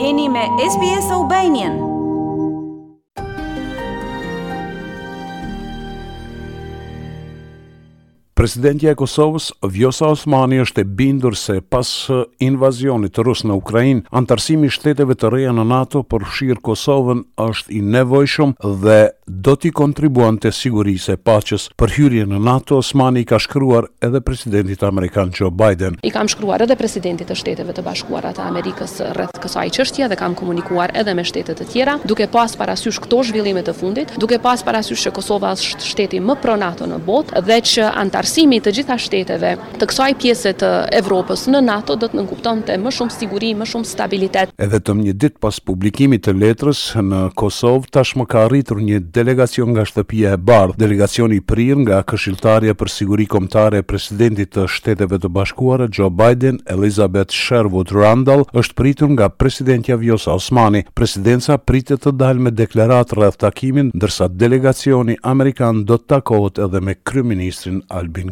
Jeni me SBS Albanian. Presidentja e Kosovës, Vjosa Osmani, është e bindur se pas invazionit rus në Ukrainë, anëtarësimi i shteteve të reja në NATO përfshirë Kosovën është i nevojshëm dhe do t'i kontribuonte sigurisë e paqes. Për hyrje në NATO, Osmani i ka shkruar edhe presidentit amerikan Joe Biden. I kam shkruar edhe presidentit të Shteteve të Bashkuara të Amerikës rreth kësaj çështje dhe kam komunikuar edhe me shtete të tjera, duke pas parasysh këto zhvillime të fundit, duke pas parasysh që Kosova është shteti më pro-NATO në botë dhe që anëtarësimi i të gjitha shteteve, të kësaj pjese të Evropës në NATO do të nënkuptonte më shumë siguri, më shumë stabilitet. E vetëm një ditë pas publikimit të letrës, në Kosovë tashmë ka arritur një delegacion nga Shtëpia e Bardhë, delegacioni i prirë nga këshilltarja për siguri kombëtare e Presidentit të Shteteve të Bashkuara Joe Biden, Elizabeth Sherwood Randall, është pritur nga Presidentja Vjosa Osmani. Presidenca pritet të dalë me deklaratë rreth takimit, ndërsa delegacioni amerikan do të takohet edhe me kryeministrin Albin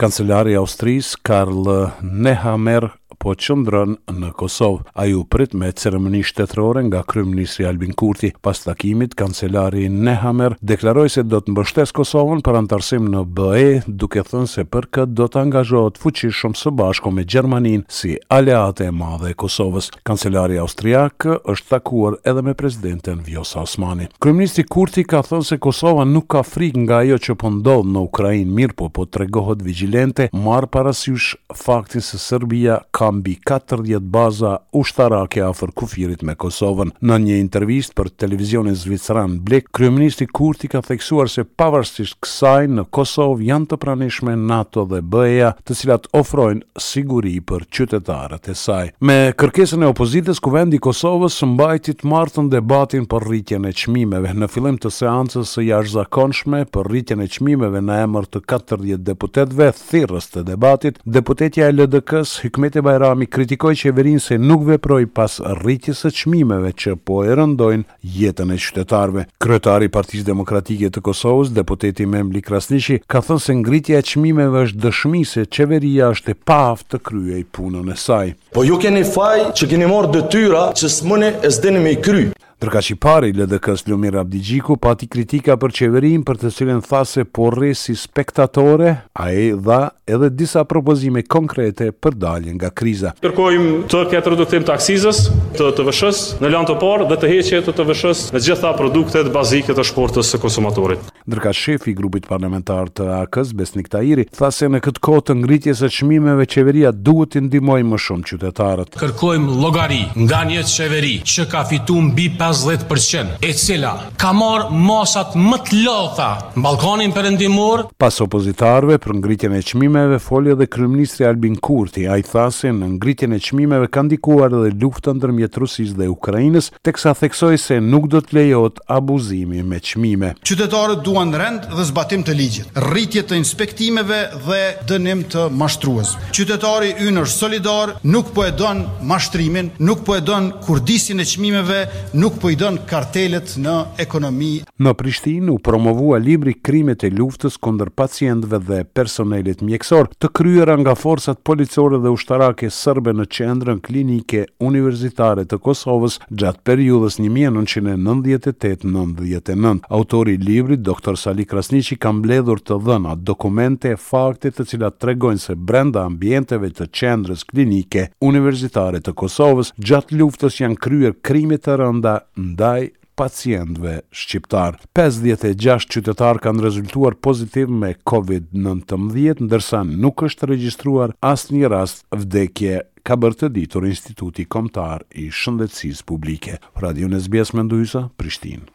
Kancelari i Austrisë, Karl Nehammer, po qëndron në Kosovë. Ai u prit me ceremoni shtetërore nga kryeministri Albin Kurti. Pas takimit, kancelari Nehammer deklaroi se do të mbështesë Kosovën për anëtarësim në BE, duke thënë se për këtë do të angazhohet fuqishëm së bashku me Gjermaninë si aleate e madhe e Kosovës. Kancelari austriak është takuar edhe me presidenten Vjosa Osmani. Kryeministri Kurti ka thënë se Kosova nuk ka frikë nga ajo që po ndodh në Ukrainë, mirëpo po tregohet vigjilente, marrë parasysh faktin se Serbia ka mbi katërdhjetë baza ushtarake afër kufirit me Kosovën. Në një intervistë për televizionin zviceran Blick, kryeministri Kurti ka theksuar se pavarësisht kësaj në Kosovë janë të pranishme NATO dhe BE-ja, të cilat ofrojnë siguri për qytetarët e saj. Me kërkesën e opozitës, Kuvendi i Kosovës mbajti të martën debatin për rritjen e çmimeve. Në fillim të seancës së jashtëzakonshme për rritjen e çmimeve në emër të katërdhjetë deputetëve, thirrës të debatit, deputetja e LDK-së, Hykmete Bajrami kritikoi qeverinë se nuk veproi pas rritjes së çmimeve që po e rëndojnë jetën e qytetarëve. Kryetari i Partisë Demokratike të Kosovës, deputeti Memli Krasniqi, ka thënë se ngritja e çmimeve është dëshmi se qeveria është e paaftë të kryejë punën e saj. Po ju keni faj që keni marrë detyra që s'muni e s'dini me i kry. Ndërkaq i pari i LDK-së Lumir Abdixhiku pati kritika për qeverinë për të cilën tha se po rri si spektatore, ai dha edhe disa propozime konkrete për dalje nga kriza. Kërkojmë të ketë reduktim të akcizës të TVSH-së në lëndë të parë dhe të heqje të TVSH-së në të gjitha produktet bazike të shportës së konsumatorit. Ndërkaq shefi i grupit parlamentar të AAK-së, Besnik Tahiri, tha se në këtë kohë të ngritjes së çmimeve qeveria duhet t'i ndihmojë më shumë qytetarët. Kërkojmë llogari nga një qeveri që ka fitu mbi pesëdhjetë për qind, e cila, ka marrë masat më të larta në Ballkanin Perëndimor. Pas opozitarëve për ngritjen e çmimeve foli edhe kryeministri Albin Kurti. Ai tha se në ngritjen e çmimeve ka ndikuar edhe lufta ndërmjet Rusisë dhe Ukrainës, teksa theksoi se nuk do të lejohet abuzimi me çmime. Qytetarët duan rend dhe zbatim të ligjit, rritje të inspektimeve dhe dënim të mashtruesve. Qytetari ynë është solidar, nuk po e don mashtrimin, nuk po e don kurdisjen e çmimeve, Nuk po i don kartelet në ekonomi. Në Prishtinë u promovua libri Krimet e luftës kundër pacientëve dhe personelit mjekësor, të kryera nga forcat policore dhe ushtarake serbe në Qendrën Klinike Universitare të Kosovës gjatë periudhës një mijë e nëntëqind e nëntëdhjetë e tetë nëntëdhjetë e nëntë. Autori i librit, doktor Sali Krasniqi ka mbledhur të dhëna, dokumente e fakte të cilat tregojnë se brenda ambienteve të Qendrës Klinike Universitare të Kosovës gjatë luftës janë kryer krime të rënda ndaj pacientëve shqiptarë. Pesëdhjetë e gjashtë qytetarë kanë rezultuar pozitiv me Covid nëntëmbëdhjetë, ndërsa nuk është regjistruar asnjë rast vdekje, ka bërë të ditur Instituti Kombëtar i Shëndetësisë Publike. Për Radion SBS Mendu Hysa, Prishtinë.